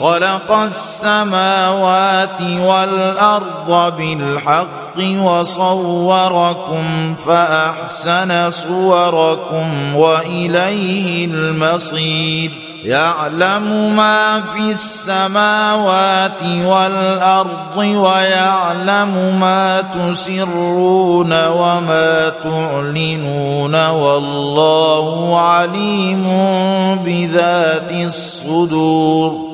خلق السماوات والأرض بالحق وصوركم فأحسن صوركم وإليه المصير. يعلم ما في السماوات والأرض ويعلم ما تسرون وما تعلنون والله عليم بذات الصدور.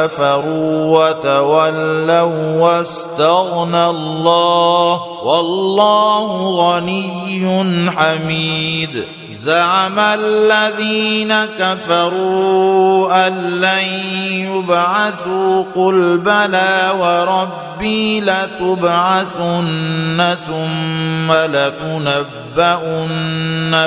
وتولوا واستغنى الله والله غني حميد. زعم الذين كفروا أن لن يبعثوا قل بلى وربي لتبعثن ثم لتنبؤن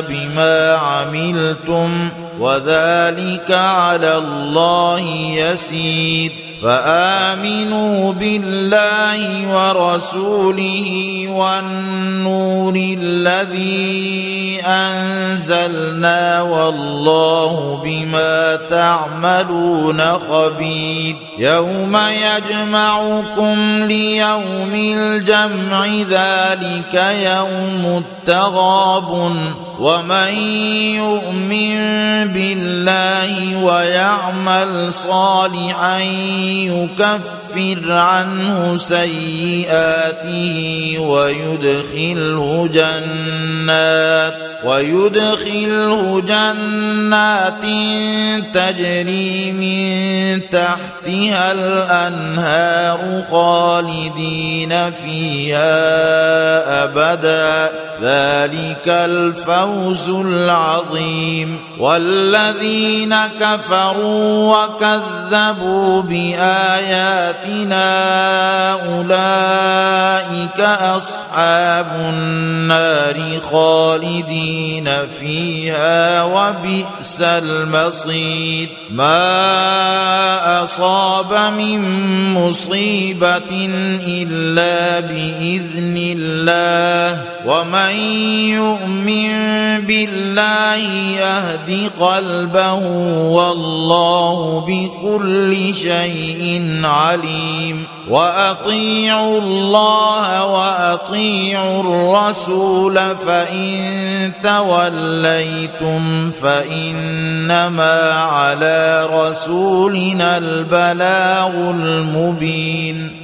بما عملتم. وذلك على الله يسير. فآمنوا بالله ورسوله والنور الذي أنزلنا والله بما تعملون خبير. يوم يجمعكم ليوم الجمع ذلك يوم التغاب ومن يؤمن بالله ويعمل صالحا يكفر عنه سيئاته ويدخله جنات ويدخله جنات تجري من تحتها الأنهار خالدين فيها أبدا. ذلك الفوز العظيم. والذين كفروا وكذبوا باياتنا أولئك أصحاب النار خالدين فيها وبئس المصير. ما أصاب من مصيبة إلا بإذن الله. ومن يؤمن بالله يهد قلبه والله بكل شيء عليم. وأطيعوا الله وأطيعوا الرسول فإن توليتم فإنما على رسولنا البلاغ المبين.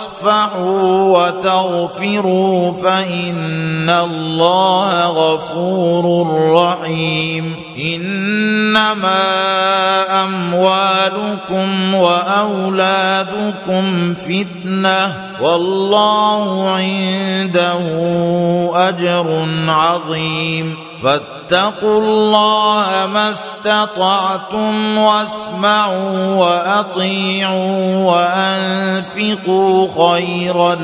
تصفحوا وتغفروا فإن الله غفور رحيم. إنما أموالكم وأولادكم فتنة والله عنده أجر عظيم. فاتقوا الله ما استطعتم واسمعوا وأطيعوا وأنفقوا خيرا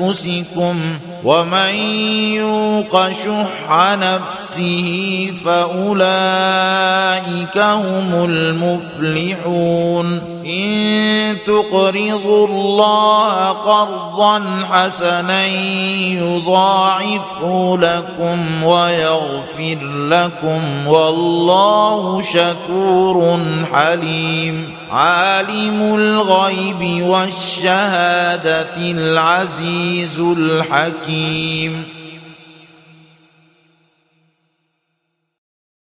لأنفسكم ومن يوق شح نفسه فأولئك هم المفلحون. إن تقرضوا الله قرضا حسنا يضاعفه لكم ويغفر لكم والله شكور حليم. عالم الغيب والشهادة العزيز الحكيم.